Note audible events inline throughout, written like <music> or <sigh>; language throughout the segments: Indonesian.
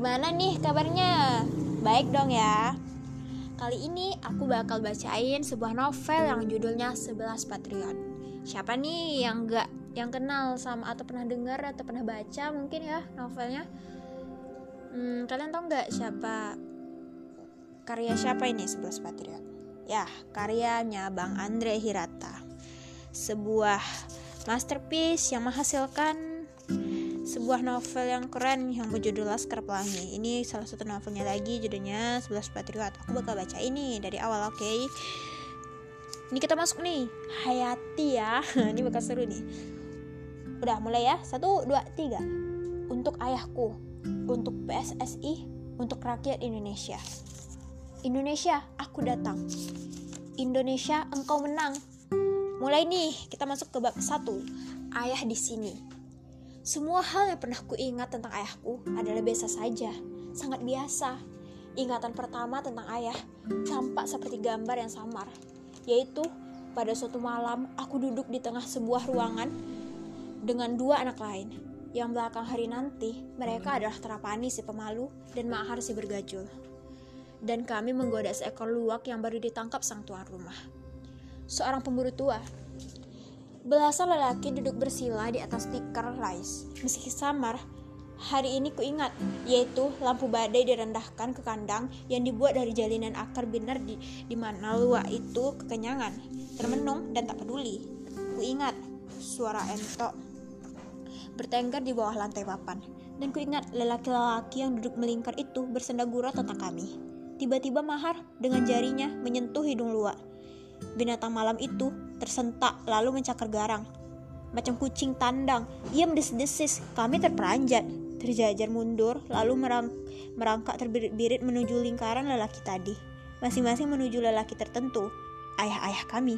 Gimana nih kabarnya? Baik dong ya. Kali ini aku bakal bacain sebuah novel yang judulnya Sebelas Patriot. Siapa nih yang gak yang kenal sama atau pernah dengar atau pernah baca mungkin ya novelnya? Hmm, kalian tau nggak siapa karya siapa ini Sebelas Patriot? Ya, karyanya Bang Andre Hirata. Sebuah masterpiece yang menghasilkan sebuah novel yang keren yang berjudul Laskar Pelangi. Ini salah satu novelnya lagi judulnya 11 Patriot. Aku bakal baca ini dari awal, oke? Okay? Ini kita masuk nih, Hayati ya. <laughs> ini bakal seru nih. Udah mulai ya. Satu, dua, tiga. Untuk ayahku, untuk PSSI, untuk rakyat Indonesia. Indonesia, aku datang. Indonesia, engkau menang. Mulai nih, kita masuk ke bab satu. Ayah di sini. Semua hal yang pernah kuingat tentang ayahku adalah biasa saja, sangat biasa. Ingatan pertama tentang ayah tampak seperti gambar yang samar, yaitu pada suatu malam aku duduk di tengah sebuah ruangan dengan dua anak lain. Yang belakang hari nanti, mereka adalah Terapani si pemalu dan Mahar si bergajul. Dan kami menggoda seekor luwak yang baru ditangkap sang tuan rumah. Seorang pemburu tua Belasan lelaki duduk bersila di atas tikar lais. Meski samar, hari ini kuingat, yaitu lampu badai direndahkan ke kandang yang dibuat dari jalinan akar binar di, di mana luak itu kekenyangan, termenung dan tak peduli. Kuingat suara entok bertengkar di bawah lantai papan. Dan kuingat lelaki-lelaki yang duduk melingkar itu bersenda gurau tentang kami. Tiba-tiba Mahar dengan jarinya menyentuh hidung luak. Binatang malam itu tersentak lalu mencakar garang. Macam kucing tandang, ia mendesis-desis. Kami terperanjat, terjajar mundur, lalu merang merangkak terbirit-birit menuju lingkaran lelaki tadi. Masing-masing menuju lelaki tertentu, ayah-ayah kami.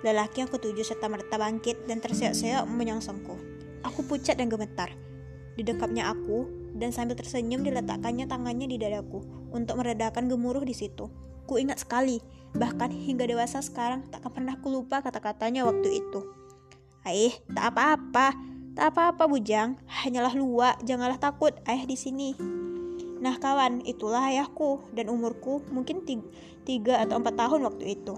Lelaki yang ketujuh serta merta bangkit dan terseok-seok menyongsongku. Aku pucat dan gemetar. Didekapnya aku, dan sambil tersenyum diletakkannya tangannya di dadaku untuk meredakan gemuruh di situ. Ku ingat sekali, bahkan hingga dewasa sekarang tak pernah ku lupa kata-katanya waktu itu. Aih, tak apa-apa, tak apa-apa bujang, hanyalah luak, janganlah takut, ayah di sini. Nah kawan, itulah ayahku dan umurku mungkin tiga atau empat tahun waktu itu.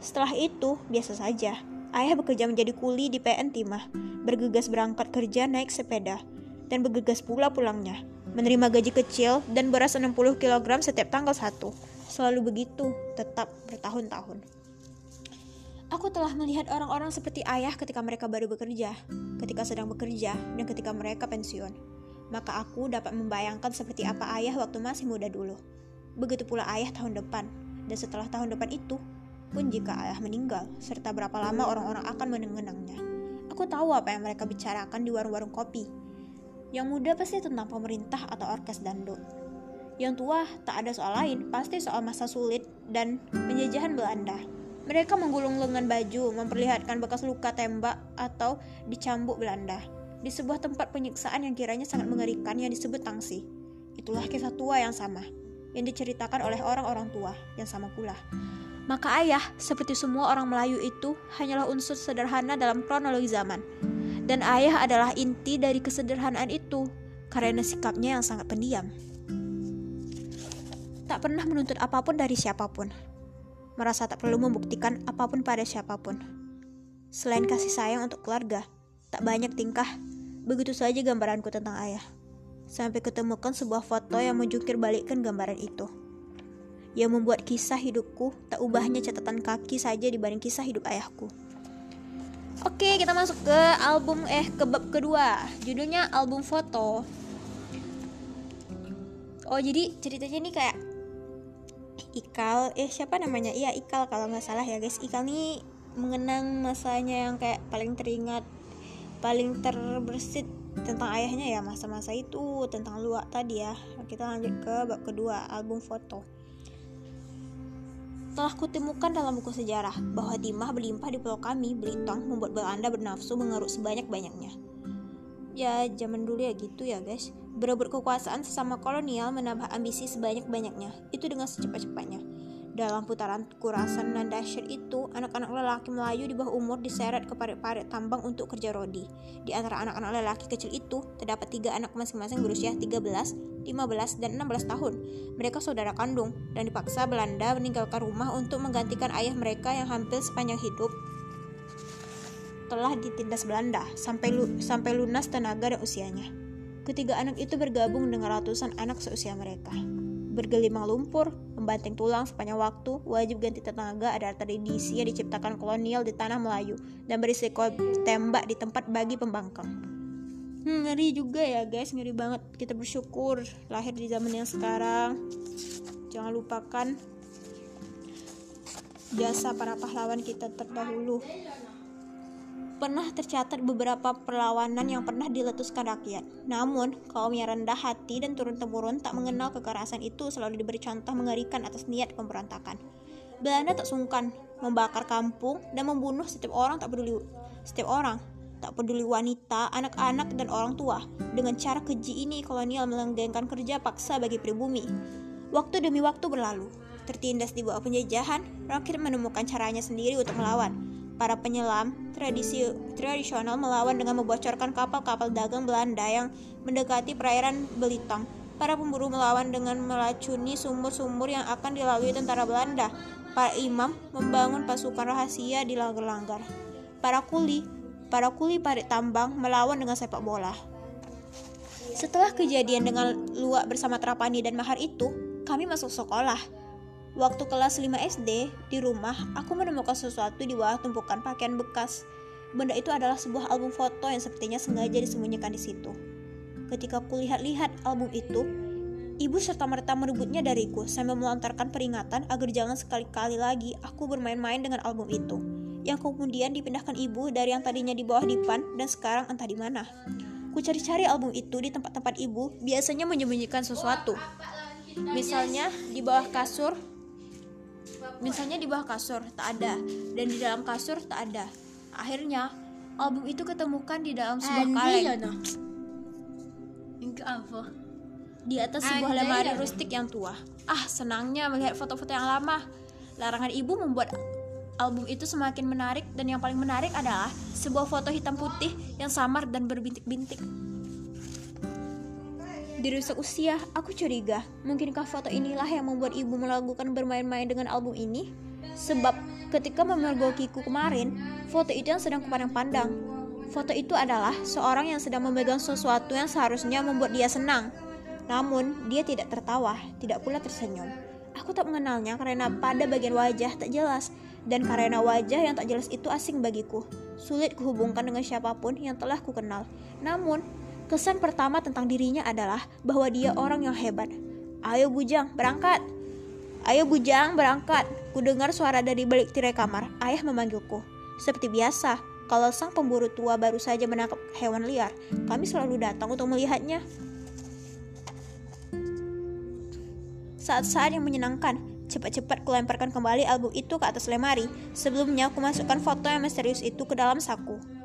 Setelah itu, biasa saja. Ayah bekerja menjadi kuli di PN Timah, bergegas berangkat kerja naik sepeda, dan bergegas pula pulangnya, menerima gaji kecil dan beras 60 kg setiap tanggal 1 selalu begitu, tetap bertahun-tahun. Aku telah melihat orang-orang seperti ayah ketika mereka baru bekerja, ketika sedang bekerja, dan ketika mereka pensiun. Maka aku dapat membayangkan seperti apa ayah waktu masih muda dulu. Begitu pula ayah tahun depan, dan setelah tahun depan itu, pun jika ayah meninggal, serta berapa lama orang-orang akan mengenangnya. Aku tahu apa yang mereka bicarakan di warung-warung kopi. Yang muda pasti tentang pemerintah atau orkes dandut yang tua tak ada soal lain, pasti soal masa sulit dan penjajahan Belanda. Mereka menggulung lengan baju, memperlihatkan bekas luka tembak atau dicambuk Belanda. Di sebuah tempat penyiksaan yang kiranya sangat mengerikan yang disebut tangsi. Itulah kisah tua yang sama, yang diceritakan oleh orang-orang tua yang sama pula. Maka ayah, seperti semua orang Melayu itu, hanyalah unsur sederhana dalam kronologi zaman. Dan ayah adalah inti dari kesederhanaan itu, karena sikapnya yang sangat pendiam tak pernah menuntut apa pun dari siapa pun, merasa tak perlu membuktikan apa pun pada siapa pun. Selain kasih sayang untuk keluarga, tak banyak tingkah, begitu saja gambaranku tentang ayah. Sampai ketemukan sebuah foto yang menjungkir balikkan gambaran itu. Yang membuat kisah hidupku tak ubahnya catatan kaki saja dibanding kisah hidup ayahku. Oke, kita masuk ke album eh ke bab kedua. Judulnya album foto. Oh, jadi ceritanya ini kayak Ikal eh siapa namanya? Iya Ikal kalau nggak salah ya guys. Ikal nih mengenang masanya yang kayak paling teringat paling terbersit tentang ayahnya ya masa-masa itu tentang luak tadi ya. Kita lanjut ke bab kedua album foto. Telah kutemukan dalam buku sejarah bahwa timah berlimpah di pulau kami, Belitung, membuat Belanda bernafsu mengeruk sebanyak-banyaknya. Ya, zaman dulu ya gitu ya guys. Berebut kekuasaan sesama kolonial menambah ambisi sebanyak-banyaknya, itu dengan secepat-cepatnya. Dalam putaran kurasan dan dahsyat itu, anak-anak lelaki Melayu di bawah umur diseret ke parit-parit tambang untuk kerja rodi. Di antara anak-anak lelaki kecil itu, terdapat tiga anak masing-masing berusia 13, 15, dan 16 tahun. Mereka saudara kandung, dan dipaksa Belanda meninggalkan rumah untuk menggantikan ayah mereka yang hampir sepanjang hidup telah ditindas Belanda sampai, lu sampai lunas tenaga dan usianya. Ketiga anak itu bergabung dengan ratusan anak seusia mereka bergelimang lumpur, membanting tulang sepanjang waktu, wajib ganti tenaga adalah tradisi yang diciptakan kolonial di tanah Melayu dan berisiko tembak di tempat bagi pembangkang. Hmm, ngeri juga ya guys, ngeri banget. Kita bersyukur lahir di zaman yang sekarang. Jangan lupakan jasa para pahlawan kita terdahulu pernah tercatat beberapa perlawanan yang pernah diletuskan rakyat. Namun, kaum yang rendah hati dan turun-temurun tak mengenal kekerasan itu selalu diberi contoh mengerikan atas niat pemberontakan. Belanda tak sungkan membakar kampung dan membunuh setiap orang tak peduli setiap orang, tak peduli wanita, anak-anak dan orang tua. Dengan cara keji ini, kolonial melenggengkan kerja paksa bagi pribumi. Waktu demi waktu berlalu, tertindas di bawah penjajahan, rakyat menemukan caranya sendiri untuk melawan para penyelam tradisi tradisional melawan dengan membocorkan kapal-kapal dagang Belanda yang mendekati perairan Belitang. Para pemburu melawan dengan melacuni sumur-sumur yang akan dilalui tentara Belanda. Para imam membangun pasukan rahasia di langgar-langgar. Para kuli, para kuli parit tambang melawan dengan sepak bola. Setelah kejadian dengan Luak bersama Trapani dan Mahar itu, kami masuk sekolah. Waktu kelas 5 SD, di rumah, aku menemukan sesuatu di bawah tumpukan pakaian bekas. Benda itu adalah sebuah album foto yang sepertinya sengaja disembunyikan di situ. Ketika aku lihat-lihat album itu, ibu serta merta merebutnya dariku sambil melontarkan peringatan agar jangan sekali-kali lagi aku bermain-main dengan album itu. Yang kemudian dipindahkan ibu dari yang tadinya di bawah dipan dan sekarang entah di mana. Ku cari-cari album itu di tempat-tempat ibu, biasanya menyembunyikan sesuatu. Misalnya di bawah kasur, Misalnya di bawah kasur tak ada dan di dalam kasur tak ada. Akhirnya album itu ketemukan di dalam sebuah kaleng. apa? Di atas sebuah lemari rustik yang tua. Ah, senangnya melihat foto-foto yang lama. Larangan ibu membuat album itu semakin menarik dan yang paling menarik adalah sebuah foto hitam putih yang samar dan berbintik-bintik. Di rusak usia, aku curiga, mungkinkah foto inilah yang membuat ibu melakukan bermain-main dengan album ini? Sebab ketika memergokiku kemarin, foto itu yang sedang kupandang-pandang. Foto itu adalah seorang yang sedang memegang sesuatu yang seharusnya membuat dia senang. Namun, dia tidak tertawa, tidak pula tersenyum. Aku tak mengenalnya karena pada bagian wajah tak jelas, dan karena wajah yang tak jelas itu asing bagiku. Sulit kuhubungkan dengan siapa pun yang telah kukenal. Namun, Kesan pertama tentang dirinya adalah bahwa dia orang yang hebat. Ayo bujang, berangkat. Ayo bujang, berangkat. Ku dengar suara dari balik tirai kamar. Ayah memanggilku. Seperti biasa, kalau sang pemburu tua baru saja menangkap hewan liar, kami selalu datang untuk melihatnya. Saat-saat yang menyenangkan, cepat-cepat kulemparkan kembali album itu ke atas lemari. Sebelumnya, aku masukkan foto yang misterius itu ke dalam saku.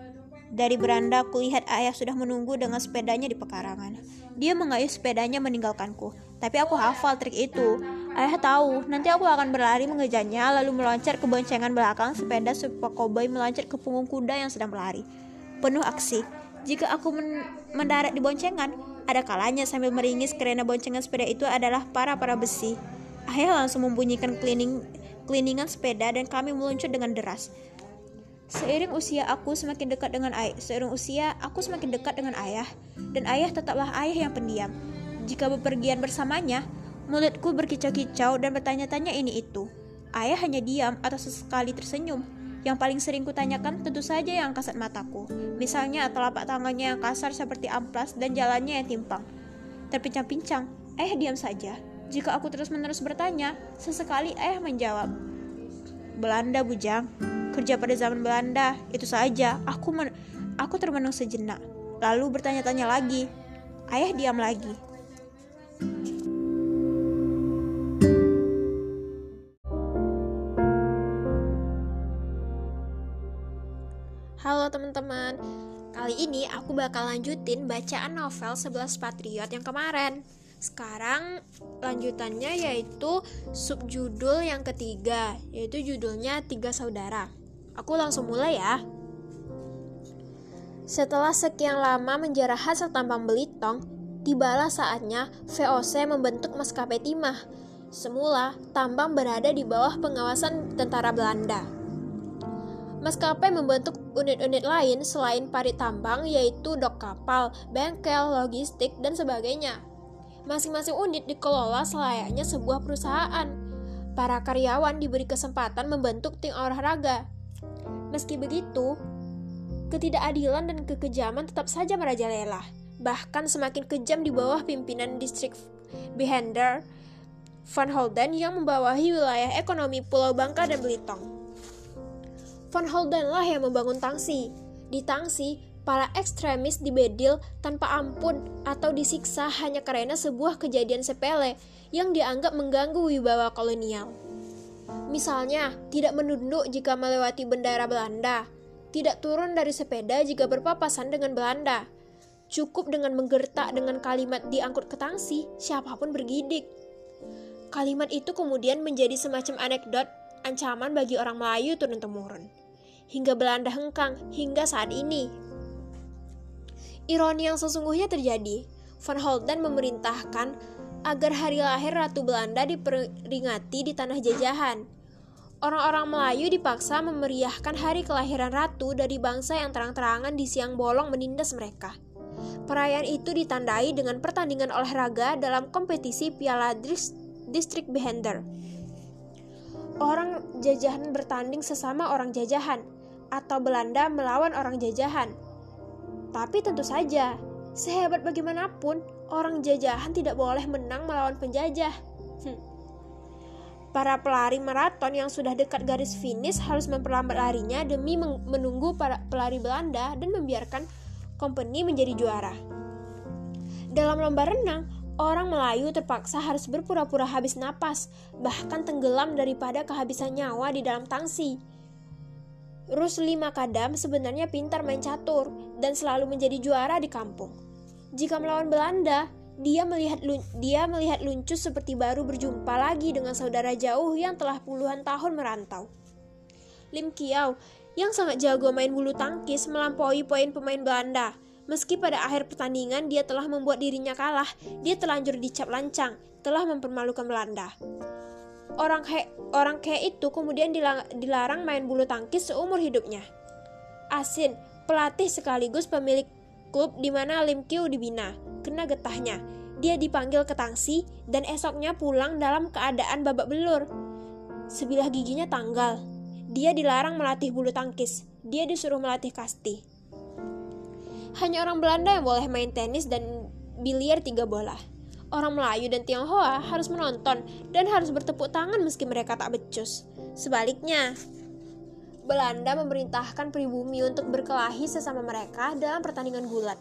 Dari beranda kulihat ayah sudah menunggu dengan sepedanya di pekarangan. Dia mengayuh sepedanya meninggalkanku, tapi aku hafal trik itu. Ayah tahu, nanti aku akan berlari mengejarnya lalu meloncat ke boncengan belakang sepeda supaya koboi meloncat ke punggung kuda yang sedang berlari. Penuh aksi. Jika aku men mendarat di boncengan, ada kalanya sambil meringis karena boncengan sepeda itu adalah para-para besi. Ayah langsung membunyikan cleaning cleaningan sepeda dan kami meluncur dengan deras. Seiring usia aku semakin dekat dengan ayah, seiring usia aku semakin dekat dengan ayah, dan ayah tetaplah ayah yang pendiam. Jika bepergian bersamanya, mulutku berkicau-kicau dan bertanya-tanya ini itu. Ayah hanya diam atau sesekali tersenyum. Yang paling sering kutanyakan tentu saja yang kasat mataku. Misalnya telapak tangannya yang kasar seperti amplas dan jalannya yang timpang. Terpincang-pincang, ayah diam saja. Jika aku terus-menerus bertanya, sesekali ayah menjawab, Belanda bujang. Kerja pada zaman Belanda, itu saja. Aku men aku termenung sejenak. Lalu bertanya-tanya lagi. Ayah diam lagi. Halo teman-teman, kali ini aku bakal lanjutin bacaan novel 11 Patriot yang kemarin. Sekarang lanjutannya yaitu subjudul yang ketiga, yaitu judulnya Tiga Saudara. Aku langsung mulai ya. Setelah sekian lama menjarah hasil tambang Belitung, tibalah saatnya VOC membentuk maskapai timah. Semula, tambang berada di bawah pengawasan tentara Belanda. Maskapai membentuk unit-unit lain selain parit tambang yaitu dok kapal, bengkel, logistik, dan sebagainya. Masing-masing unit dikelola selayaknya sebuah perusahaan. Para karyawan diberi kesempatan membentuk tim olahraga. Meski begitu, ketidakadilan dan kekejaman tetap saja merajalela. Bahkan semakin kejam di bawah pimpinan distrik Behender Van Holden yang membawahi wilayah ekonomi Pulau Bangka dan Belitung. Van Holden lah yang membangun Tangsi. Di Tangsi, para ekstremis dibedil tanpa ampun atau disiksa hanya karena sebuah kejadian sepele yang dianggap mengganggu wibawa kolonial. Misalnya, tidak menunduk jika melewati bendera Belanda, tidak turun dari sepeda jika berpapasan dengan Belanda. Cukup dengan menggertak dengan kalimat diangkut ke tangsi, siapa pun bergidik. Kalimat itu kemudian menjadi semacam anekdot ancaman bagi orang Melayu turun-temurun. Hingga Belanda hengkang hingga saat ini Ironi yang sesungguhnya terjadi. Van Holden memerintahkan agar hari lahir Ratu Belanda diperingati di tanah jajahan. Orang-orang Melayu dipaksa memeriahkan hari kelahiran Ratu dari bangsa yang terang-terangan di siang bolong menindas mereka. Perayaan itu ditandai dengan pertandingan olahraga dalam kompetisi Piala Distrik Behender. Orang jajahan bertanding sesama orang jajahan, atau Belanda melawan orang jajahan. Tapi tentu saja, sehebat bagaimanapun, orang jajahan tidak boleh menang melawan penjajah. Hm. Para pelari maraton yang sudah dekat garis finish harus memperlambat larinya demi menunggu para pelari Belanda dan membiarkan company menjadi juara. Dalam lomba renang, orang Melayu terpaksa harus berpura-pura habis napas, bahkan tenggelam daripada kehabisan nyawa di dalam tangsi. Rusli Makadam sebenarnya pintar main catur dan selalu menjadi juara di kampung. Jika melawan Belanda, dia melihat dia melihat luncus seperti baru berjumpa lagi dengan saudara jauh yang telah puluhan tahun merantau. Lim Kiao yang sangat jago main bulu tangkis melampaui poin pemain Belanda. Meski pada akhir pertandingan dia telah membuat dirinya kalah, dia telanjur dicap lancang, telah mempermalukan Belanda. Orang kayak orang kayak itu kemudian dilarang main bulu tangkis seumur hidupnya. Asin, pelatih sekaligus pemilik klub di mana Lim Kyu dibina, kena getahnya. Dia dipanggil ke tangsi dan esoknya pulang dalam keadaan babak belur. Sebilah giginya tanggal. Dia dilarang melatih bulu tangkis. Dia disuruh melatih kasti. Hanya orang Belanda yang boleh main tenis dan biliar tiga bola orang Melayu dan Tionghoa harus menonton dan harus bertepuk tangan meski mereka tak becus. Sebaliknya, Belanda memerintahkan pribumi untuk berkelahi sesama mereka dalam pertandingan gulat.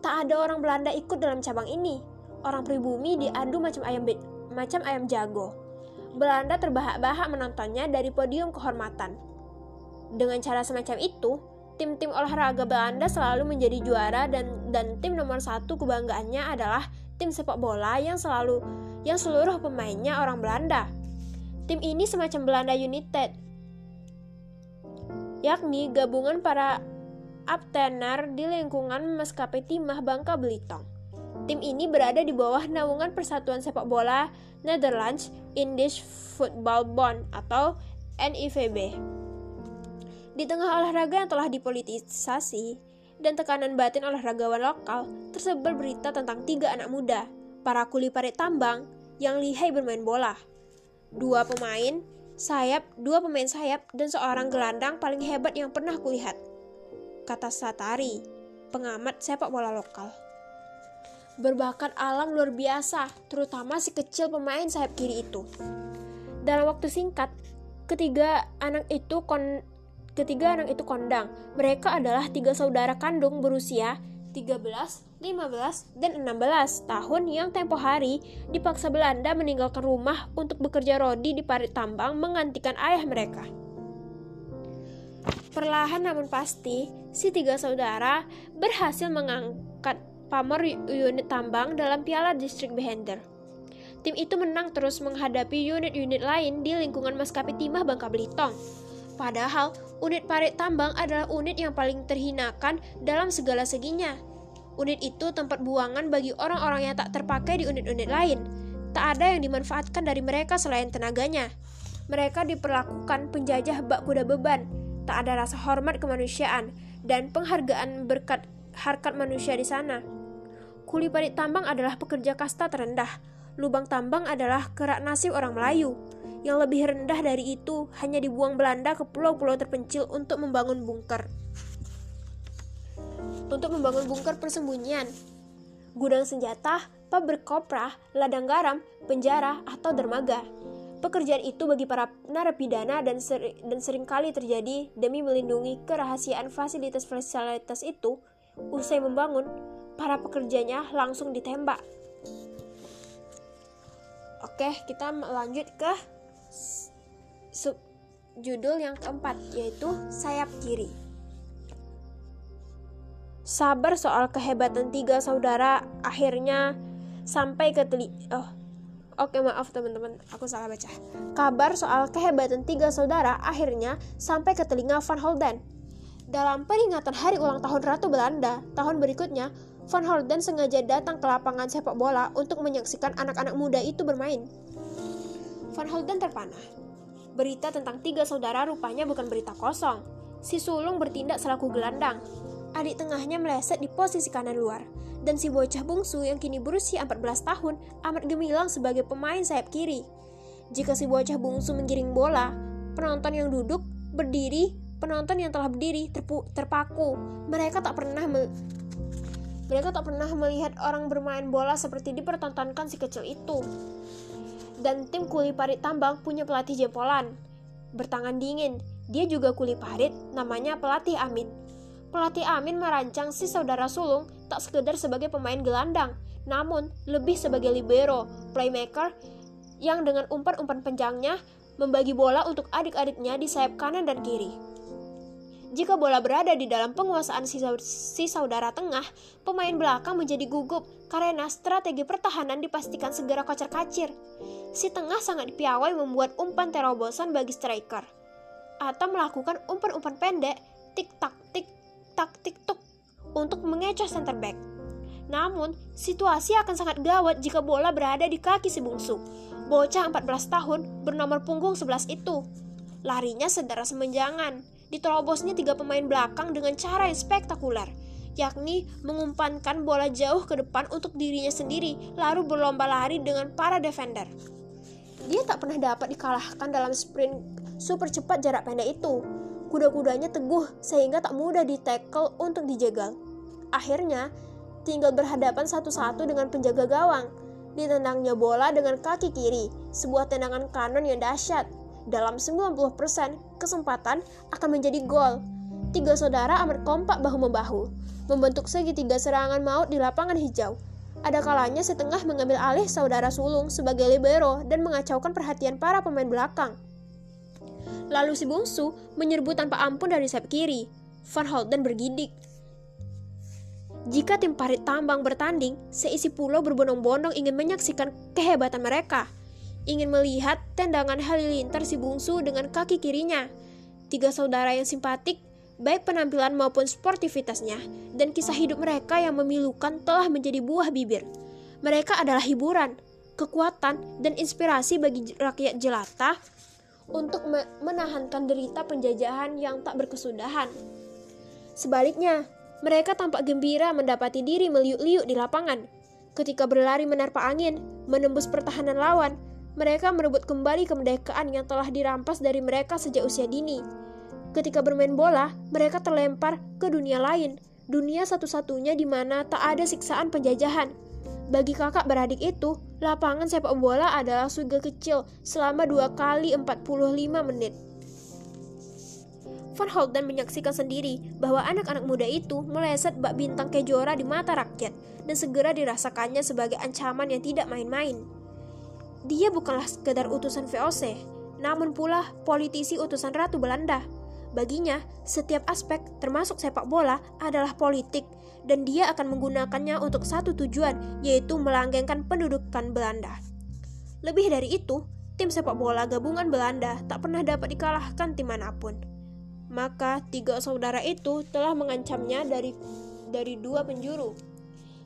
Tak ada orang Belanda ikut dalam cabang ini. Orang pribumi diadu macam ayam macam ayam jago. Belanda terbahak-bahak menontonnya dari podium kehormatan. Dengan cara semacam itu, tim-tim olahraga Belanda selalu menjadi juara dan dan tim nomor satu kebanggaannya adalah tim sepak bola yang selalu yang seluruh pemainnya orang Belanda. Tim ini semacam Belanda United, yakni gabungan para abtenar di lingkungan maskapai timah Bangka Belitung. Tim ini berada di bawah naungan Persatuan Sepak Bola Netherlands Indisch Football Bond atau NIVB. Di tengah olahraga yang telah dipolitisasi, dan tekanan batin olahragawan lokal, tersebar berita tentang tiga anak muda, para kuli parit tambang, yang lihai bermain bola. Dua pemain sayap, dua pemain sayap, dan seorang gelandang paling hebat yang pernah kulihat. Kata Satari, pengamat sepak bola lokal. Berbakat alam luar biasa, terutama si kecil pemain sayap kiri itu. Dalam waktu singkat, ketiga anak itu kon Ketiga anak itu kondang. Mereka adalah tiga saudara kandung berusia 13, 15, dan 16 tahun yang tempo hari dipaksa Belanda meninggalkan rumah untuk bekerja rodi di parit tambang menggantikan ayah mereka. Perlahan namun pasti, si tiga saudara berhasil mengangkat pamor unit tambang dalam Piala Distrik Behender. Tim itu menang terus menghadapi unit-unit lain di lingkungan maskapai Timah Bangka Belitung. Padahal, unit parit tambang adalah unit yang paling terhinakan dalam segala seginya. Unit itu tempat buangan bagi orang-orang yang tak terpakai di unit-unit lain. Tak ada yang dimanfaatkan dari mereka selain tenaganya. Mereka diperlakukan penjajah bak kuda beban, tak ada rasa hormat kemanusiaan, dan penghargaan berkat harkat manusia di sana. Kuli parit tambang adalah pekerja kasta terendah. Lubang tambang adalah kerak nasib orang Melayu. Yang lebih rendah dari itu hanya dibuang Belanda ke pulau-pulau terpencil untuk membangun bunker. Untuk membangun bunker persembunyian, gudang senjata, pabrik kopra, ladang garam, penjara, atau dermaga. Pekerjaan itu bagi para narapidana dan, seri, dan sering kali terjadi demi melindungi kerahasiaan fasilitas-fasilitas itu. Usai membangun, para pekerjanya langsung ditembak. Oke, kita lanjut ke sub judul yang keempat yaitu sayap kiri. Sabar soal kehebatan tiga saudara akhirnya sampai ke teli oh Oke maaf teman-teman, aku salah baca. Kabar soal kehebatan tiga saudara akhirnya sampai ke telinga Van Holden. Dalam peringatan hari ulang tahun Ratu Belanda tahun berikutnya, Van Holden sengaja datang ke lapangan sepak bola untuk menyaksikan anak-anak muda itu bermain. Van Holden terpanah. Berita tentang tiga saudara rupanya bukan berita kosong. Si sulung bertindak selaku gelandang. Adik tengahnya meleset di posisi kanan luar. Dan si bocah bungsu yang kini berusia 14 tahun amat gemilang sebagai pemain sayap kiri. Jika si bocah bungsu menggiring bola, penonton yang duduk, berdiri, penonton yang telah berdiri terpu, terpaku. Mereka tak pernah me mereka tak pernah melihat orang bermain bola seperti dipertontonkan si kecil itu dan tim kuli parit tambang punya pelatih jempolan. Bertangan dingin, dia juga kuli parit, namanya pelatih Amin. Pelatih Amin merancang si saudara sulung tak sekedar sebagai pemain gelandang, namun lebih sebagai libero, playmaker, yang dengan umpan-umpan penjangnya membagi bola untuk adik-adiknya di sayap kanan dan kiri. Jika bola berada di dalam penguasaan si saudara tengah, pemain belakang menjadi gugup karena strategi pertahanan dipastikan segera kocar-kacir. Si tengah sangat piawai membuat umpan terobosan bagi striker atau melakukan umpan-umpan pendek tik tak tik tak tik tuk untuk mengecoh center back. Namun, situasi akan sangat gawat jika bola berada di kaki si bungsu. Bocah 14 tahun bernomor punggung 11 itu. Larinya sedaras semenjangan diterobosnya tiga pemain belakang dengan cara yang spektakuler, yakni mengumpankan bola jauh ke depan untuk dirinya sendiri, lalu berlomba lari dengan para defender. Dia tak pernah dapat dikalahkan dalam sprint super cepat jarak pendek itu. Kuda-kudanya teguh sehingga tak mudah ditackle untuk dijegal. Akhirnya, tinggal berhadapan satu-satu dengan penjaga gawang. Ditendangnya bola dengan kaki kiri, sebuah tendangan kanon yang dahsyat dalam 90% kesempatan akan menjadi gol. Tiga saudara amat kompak bahu-membahu, membentuk segitiga serangan maut di lapangan hijau. Ada kalanya setengah mengambil alih saudara sulung sebagai libero dan mengacaukan perhatian para pemain belakang. Lalu si bungsu menyerbu tanpa ampun dari sayap kiri. Van Holden bergidik. Jika tim parit tambang bertanding, seisi pulau berbondong-bondong ingin menyaksikan kehebatan mereka ingin melihat tendangan halilintar si bungsu dengan kaki kirinya. Tiga saudara yang simpatik, baik penampilan maupun sportivitasnya, dan kisah hidup mereka yang memilukan telah menjadi buah bibir. Mereka adalah hiburan, kekuatan, dan inspirasi bagi rakyat jelata untuk menahankan derita penjajahan yang tak berkesudahan. Sebaliknya, mereka tampak gembira mendapati diri meliuk-liuk di lapangan. Ketika berlari menerpa angin, menembus pertahanan lawan, mereka merebut kembali kemerdekaan yang telah dirampas dari mereka sejak usia dini. Ketika bermain bola, mereka terlempar ke dunia lain, dunia satu-satunya di mana tak ada siksaan penjajahan. Bagi kakak beradik itu, lapangan sepak bola adalah surga kecil selama dua kali 45 menit. Van Holden menyaksikan sendiri bahwa anak-anak muda itu meleset bak bintang kejora di mata rakyat dan segera dirasakannya sebagai ancaman yang tidak main-main. Dia bukanlah sekedar utusan VOC, namun pula politisi utusan Ratu Belanda. Baginya, setiap aspek, termasuk sepak bola, adalah politik, dan dia akan menggunakannya untuk satu tujuan, yaitu melanggengkan pendudukan Belanda. Lebih dari itu, tim sepak bola gabungan Belanda tak pernah dapat dikalahkan tim mana pun. Maka tiga saudara itu telah mengancamnya dari dari dua penjuru,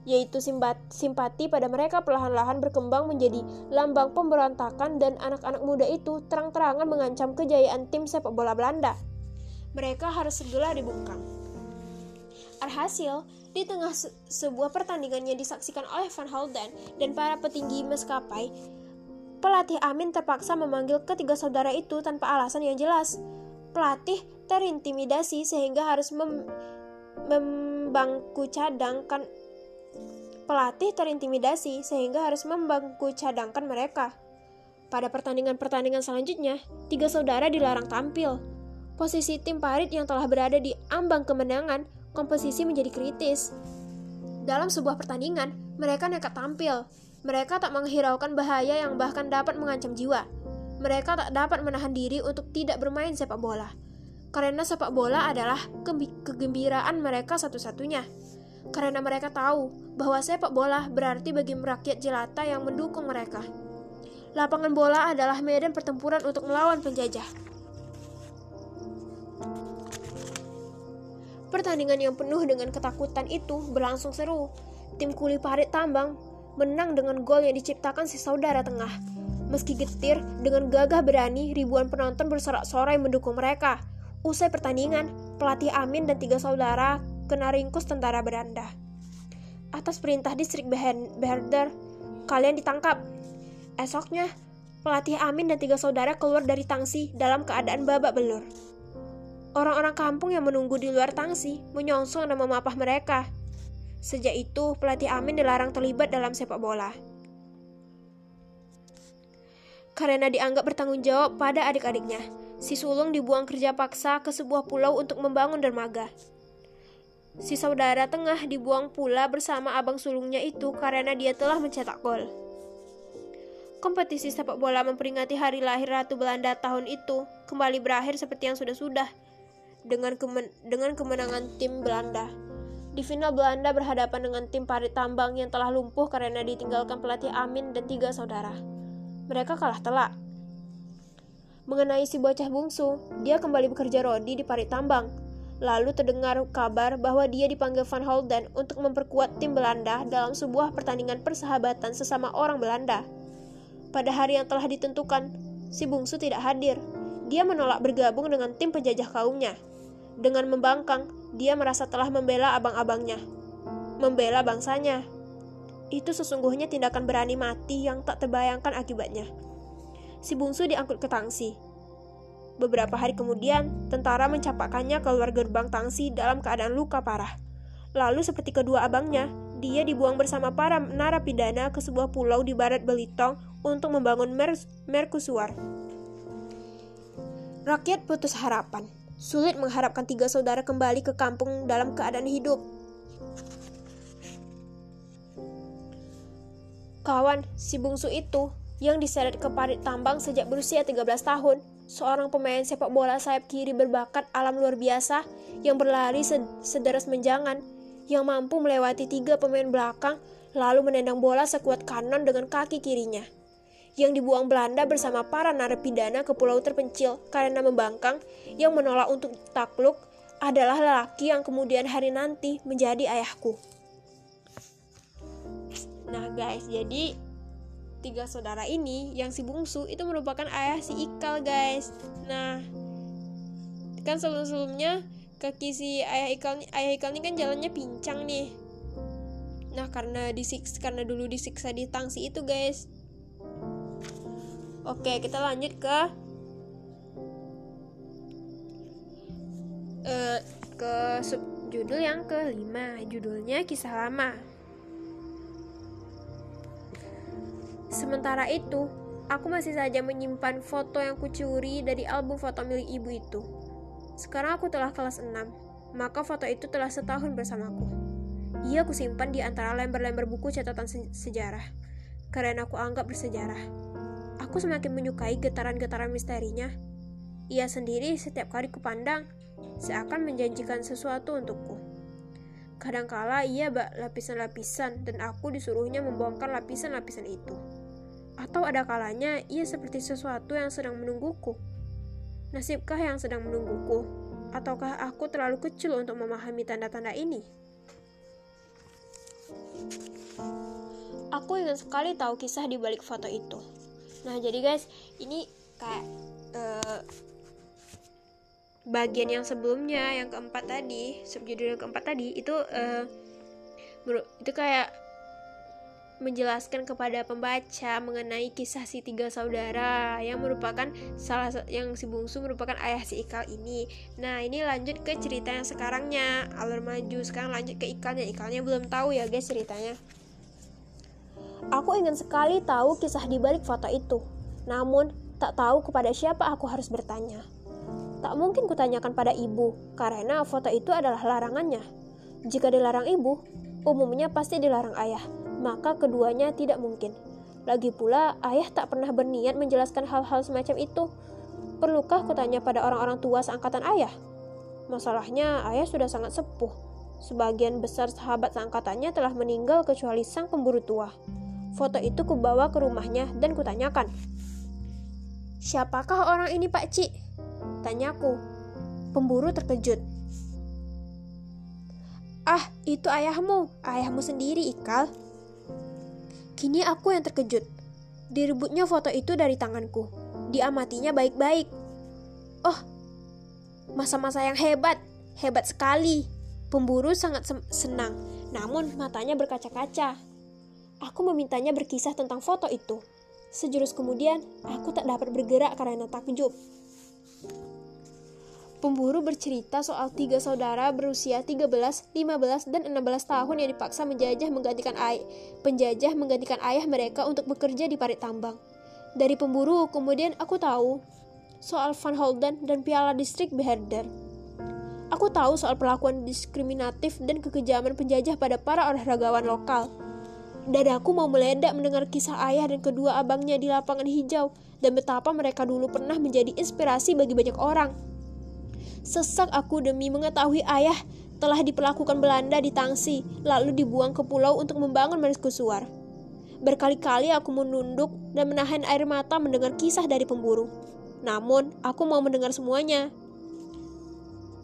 yaitu simpati pada mereka perlahan-lahan berkembang menjadi lambang pemberontakan dan anak-anak muda itu terang-terangan mengancam kejayaan tim sepak bola Belanda. Mereka harus segera dibungkam. Alhasil, di tengah se sebuah pertandingan yang disaksikan oleh Van Holden dan para petinggi maskapai, pelatih Amin terpaksa memanggil ketiga saudara itu tanpa alasan yang jelas. Pelatih terintimidasi sehingga harus mem membangku cadangkan pelatih terintimidasi sehingga harus membangku cadangkan mereka. Pada pertandingan-pertandingan selanjutnya, tiga saudara dilarang tampil. Posisi tim Parit yang telah berada di ambang kemenangan, komposisi menjadi kritis. Dalam sebuah pertandingan, mereka nekat tampil. Mereka tak menghiraukan bahaya yang bahkan dapat mengancam jiwa. Mereka tak dapat menahan diri untuk tidak bermain sepak bola karena sepak bola adalah kegembiraan mereka satu-satunya. Karena mereka tahu bahwa sepak bola berarti bagi rakyat jelata yang mendukung mereka. Lapangan bola adalah medan pertempuran untuk melawan penjajah. Pertandingan yang penuh dengan ketakutan itu berlangsung seru. Tim kuli parit tambang menang dengan gol yang diciptakan si saudara tengah. Meski getir, dengan gagah berani, ribuan penonton bersorak-sorai mendukung mereka. Usai pertandingan, pelatih Amin dan tiga saudara kena ringkus tentara beranda. Atas perintah distrik Beherder, kalian ditangkap. Esoknya, pelatih Amin dan tiga saudara keluar dari tangsi dalam keadaan babak belur. Orang-orang kampung yang menunggu di luar tangsi menyongsong dan memapah mereka. Sejak itu, pelatih Amin dilarang terlibat dalam sepak bola. Karena dianggap bertanggung jawab pada adik-adiknya, Si sulung dibuang kerja paksa ke sebuah pulau untuk membangun dermaga. Si saudara tengah dibuang pula bersama abang sulungnya itu karena dia telah mencetak gol. Kompetisi sepak bola memperingati hari lahir Ratu Belanda tahun itu kembali berakhir seperti yang sudah-sudah dengan kemen dengan kemenangan tim Belanda. Di final Belanda berhadapan dengan tim Parit Tambang yang telah lumpuh karena ditinggalkan pelatih Amin dan tiga saudara. Mereka kalah telak Mengenai si bocah bungsu, dia kembali bekerja rodi di parit tambang. Lalu terdengar kabar bahwa dia dipanggil Van Holden untuk memperkuat tim Belanda dalam sebuah pertandingan persahabatan sesama orang Belanda. Pada hari yang telah ditentukan, si bungsu tidak hadir. Dia menolak bergabung dengan tim penjajah kaumnya. Dengan membangkang, dia merasa telah membela abang-abangnya. Membela bangsanya. Itu sesungguhnya tindakan berani mati yang tak terbayangkan akibatnya si bungsu diangkut ke tangsi. Beberapa hari kemudian, tentara mencapakkannya keluar gerbang tangsi dalam keadaan luka parah. Lalu seperti kedua abangnya, dia dibuang bersama para narapidana ke sebuah pulau di barat Belitung untuk membangun mer merkusuar. Rakyat putus harapan. Sulit mengharapkan tiga saudara kembali ke kampung dalam keadaan hidup. Kawan, si bungsu itu yang diseret ke parit tambang sejak berusia 13 tahun. Seorang pemain sepak bola sayap kiri berbakat alam luar biasa yang berlari sederas menjangan, yang mampu melewati tiga pemain belakang lalu menendang bola sekuat kanon dengan kaki kirinya. Yang dibuang Belanda bersama para narapidana ke pulau terpencil karena membangkang yang menolak untuk takluk adalah lelaki yang kemudian hari nanti menjadi ayahku. Nah guys, jadi tiga saudara ini yang si bungsu itu merupakan ayah si Ikal guys. Nah kan sebelum-sebelumnya kaki si ayah Ikal ayah Ikal ini kan jalannya pincang nih. Nah karena disiksa karena dulu disiksa di tangsi itu guys oke kita lanjut ke uh, ke subjudul yang kelima judulnya kisah lama Sementara itu, aku masih saja menyimpan foto yang kucuri dari album foto milik ibu itu. Sekarang aku telah kelas 6, maka foto itu telah setahun bersamaku. Ia kusimpan di antara lembar-lembar buku catatan sejarah, karena aku anggap bersejarah. Aku semakin menyukai getaran-getaran misterinya. Ia sendiri setiap kali kupandang seakan menjanjikan sesuatu untukku. Kadangkala ia bak lapisan-lapisan dan aku disuruhnya membongkar lapisan-lapisan itu. Atau ada kalanya ia seperti sesuatu yang sedang menungguku. Nasibkah yang sedang menungguku? Ataukah aku terlalu kecil untuk memahami tanda-tanda ini? Aku ingin sekali tahu kisah di balik foto itu. Nah, jadi guys, ini kayak uh, bagian yang sebelumnya yang keempat tadi subjudul yang keempat tadi itu uh, itu kayak menjelaskan kepada pembaca mengenai kisah si tiga saudara yang merupakan salah yang si bungsu merupakan ayah si Ikal ini. Nah ini lanjut ke cerita yang sekarangnya alur maju sekarang lanjut ke Ikalnya Ikalnya belum tahu ya guys ceritanya. Aku ingin sekali tahu kisah di balik foto itu, namun tak tahu kepada siapa aku harus bertanya. Tak mungkin kutanyakan pada ibu, karena foto itu adalah larangannya. Jika dilarang ibu, umumnya pasti dilarang ayah, maka keduanya tidak mungkin. Lagi pula, ayah tak pernah berniat menjelaskan hal-hal semacam itu. Perlukah kutanya pada orang-orang tua seangkatan ayah? Masalahnya, ayah sudah sangat sepuh. Sebagian besar sahabat seangkatannya telah meninggal kecuali sang pemburu tua. Foto itu kubawa ke rumahnya dan kutanyakan. Siapakah orang ini Pak Cik? Tanyaku. Pemburu terkejut. Ah, itu ayahmu, ayahmu sendiri, Ikal. Kini aku yang terkejut. Direbutnya foto itu dari tanganku. Diamatinya baik-baik. Oh, masa-masa yang hebat, hebat sekali. Pemburu sangat senang, namun matanya berkaca-kaca. Aku memintanya berkisah tentang foto itu. Sejurus kemudian, aku tak dapat bergerak karena takjub. Pemburu bercerita soal tiga saudara berusia 13, 15, dan 16 tahun yang dipaksa menjajah menggantikan ayah, penjajah menggantikan ayah mereka untuk bekerja di parit tambang. Dari pemburu, kemudian aku tahu soal Van Holden dan piala distrik Beherder. Aku tahu soal perlakuan diskriminatif dan kekejaman penjajah pada para olahragawan lokal. Dadaku mau meledak mendengar kisah ayah dan kedua abangnya di lapangan hijau dan betapa mereka dulu pernah menjadi inspirasi bagi banyak orang. Sesak aku demi mengetahui ayah telah diperlakukan Belanda di Tangsi, lalu dibuang ke pulau untuk membangun mercusuar. Berkali-kali aku menunduk dan menahan air mata mendengar kisah dari pemburu. Namun, aku mau mendengar semuanya.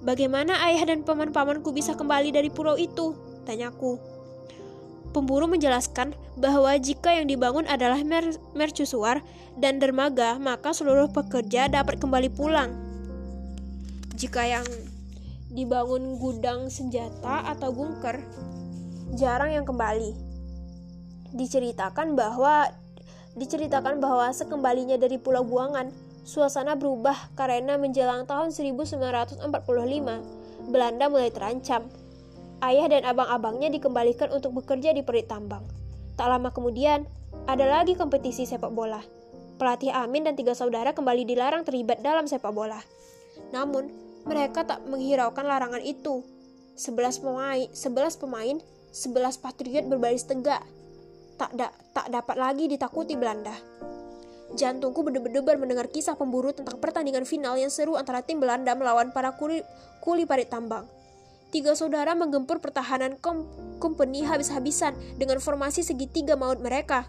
Bagaimana ayah dan paman-pamanku bisa kembali dari pulau itu? Tanyaku. Pemburu menjelaskan bahwa jika yang dibangun adalah mer mercusuar dan dermaga, maka seluruh pekerja dapat kembali pulang jika yang dibangun gudang senjata atau bunker jarang yang kembali. Diceritakan bahwa diceritakan bahwa sekembalinya dari Pulau Buangan, suasana berubah karena menjelang tahun 1945, Belanda mulai terancam. Ayah dan abang-abangnya dikembalikan untuk bekerja di perit tambang. Tak lama kemudian, ada lagi kompetisi sepak bola. Pelatih Amin dan tiga saudara kembali dilarang terlibat dalam sepak bola. Namun, mereka tak menghiraukan larangan itu. Sebelas pemain, sebelas pemain, sebelas patriot berbaris tegak. Tak da, tak dapat lagi ditakuti Belanda. Jantungku berdebar-debar mendengar kisah pemburu tentang pertandingan final yang seru antara tim Belanda melawan para kuli, kuli parit tambang. Tiga saudara menggempur pertahanan kom, kompeni habis-habisan dengan formasi segitiga maut mereka.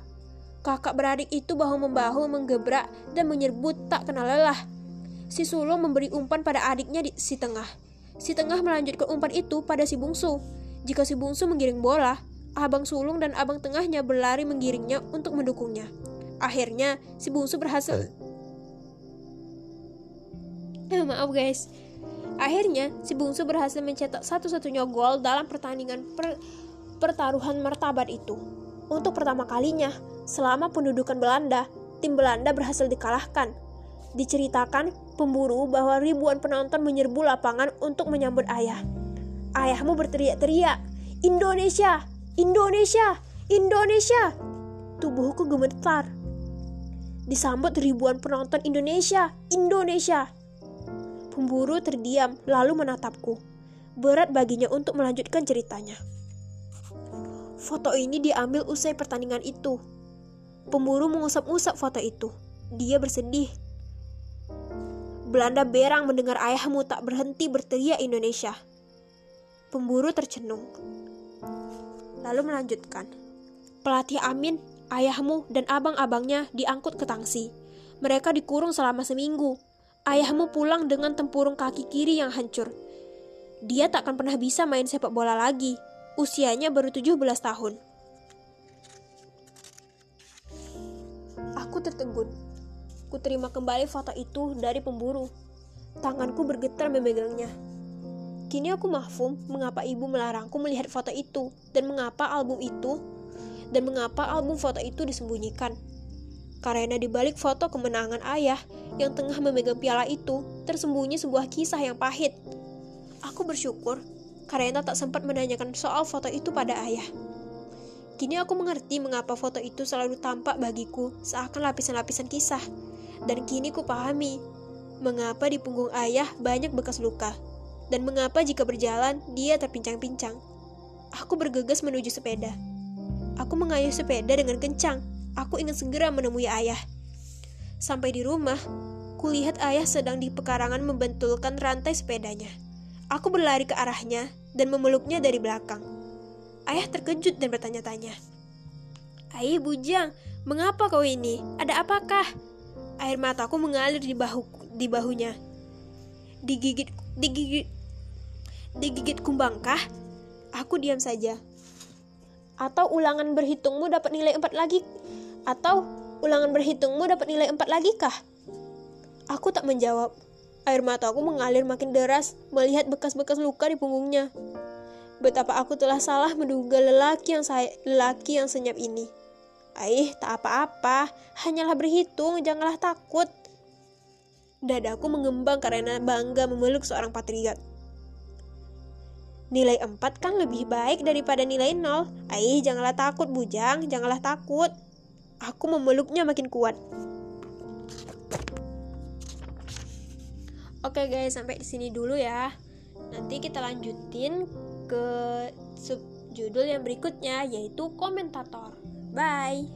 Kakak beradik itu bahu-membahu menggebrak dan menyerbu tak kenal lelah si sulung memberi umpan pada adiknya di si tengah. Si tengah melanjutkan umpan itu pada si bungsu. Jika si bungsu menggiring bola, abang sulung dan abang tengahnya berlari menggiringnya untuk mendukungnya. Akhirnya, si bungsu berhasil. Eh, maaf guys. Akhirnya, si bungsu berhasil mencetak satu-satunya gol dalam pertandingan per pertaruhan martabat itu. Untuk pertama kalinya, selama pendudukan Belanda, tim Belanda berhasil dikalahkan Diceritakan pemburu bahwa ribuan penonton menyerbu lapangan untuk menyambut ayah. Ayahmu berteriak-teriak, "Indonesia! Indonesia! Indonesia!" Tubuhku gemetar. Disambut ribuan penonton Indonesia, Indonesia. Pemburu terdiam lalu menatapku. Berat baginya untuk melanjutkan ceritanya. Foto ini diambil usai pertandingan itu. Pemburu mengusap-usap foto itu. Dia bersedih Belanda berang mendengar ayahmu tak berhenti berteriak Indonesia. Pemburu tercenung. Lalu melanjutkan. Pelatih Amin, ayahmu, dan abang-abangnya diangkut ke tangsi. Mereka dikurung selama seminggu. Ayahmu pulang dengan tempurung kaki kiri yang hancur. Dia tak akan pernah bisa main sepak bola lagi. Usianya baru 17 tahun. Aku tertegun. Ku terima kembali foto itu dari pemburu. Tanganku bergetar memegangnya. Kini aku mahfum mengapa ibu melarangku melihat foto itu dan mengapa album itu dan mengapa album foto itu disembunyikan. Karena di balik foto kemenangan ayah yang tengah memegang piala itu tersembunyi sebuah kisah yang pahit. Aku bersyukur karena tak sempat menanyakan soal foto itu pada ayah. Kini aku mengerti mengapa foto itu selalu tampak bagiku seakan lapisan-lapisan kisah. Dan kini ku pahami mengapa di punggung ayah banyak bekas luka dan mengapa jika berjalan dia terpincang-pincang. Aku bergegas menuju sepeda. Aku mengayuh sepeda dengan kencang. Aku ingin segera menemui ayah. Sampai di rumah, kulihat ayah sedang di pekarangan membentulkan rantai sepedanya. Aku berlari ke arahnya dan memeluknya dari belakang. Ayah terkejut dan bertanya-tanya. Ayah bujang, mengapa kau ini? Ada apakah? Air mataku mengalir di bahu di bahunya. Digigit digigit digigit kumbangkah? Aku diam saja. Atau ulangan berhitungmu dapat nilai 4 lagi? Atau ulangan berhitungmu dapat nilai 4 lagi kah? Aku tak menjawab. Air mataku mengalir makin deras melihat bekas-bekas luka di punggungnya. Betapa aku telah salah menduga lelaki yang saya, lelaki yang senyap ini. Aih, tak apa-apa, hanyalah berhitung, janganlah takut. Dadaku mengembang karena bangga memeluk seorang patriot. Nilai 4 kan lebih baik daripada nilai 0. Aih, janganlah takut, bujang. Janganlah takut. Aku memeluknya makin kuat. Oke guys, sampai di sini dulu ya. Nanti kita lanjutin ke subjudul yang berikutnya yaitu komentator. Bye.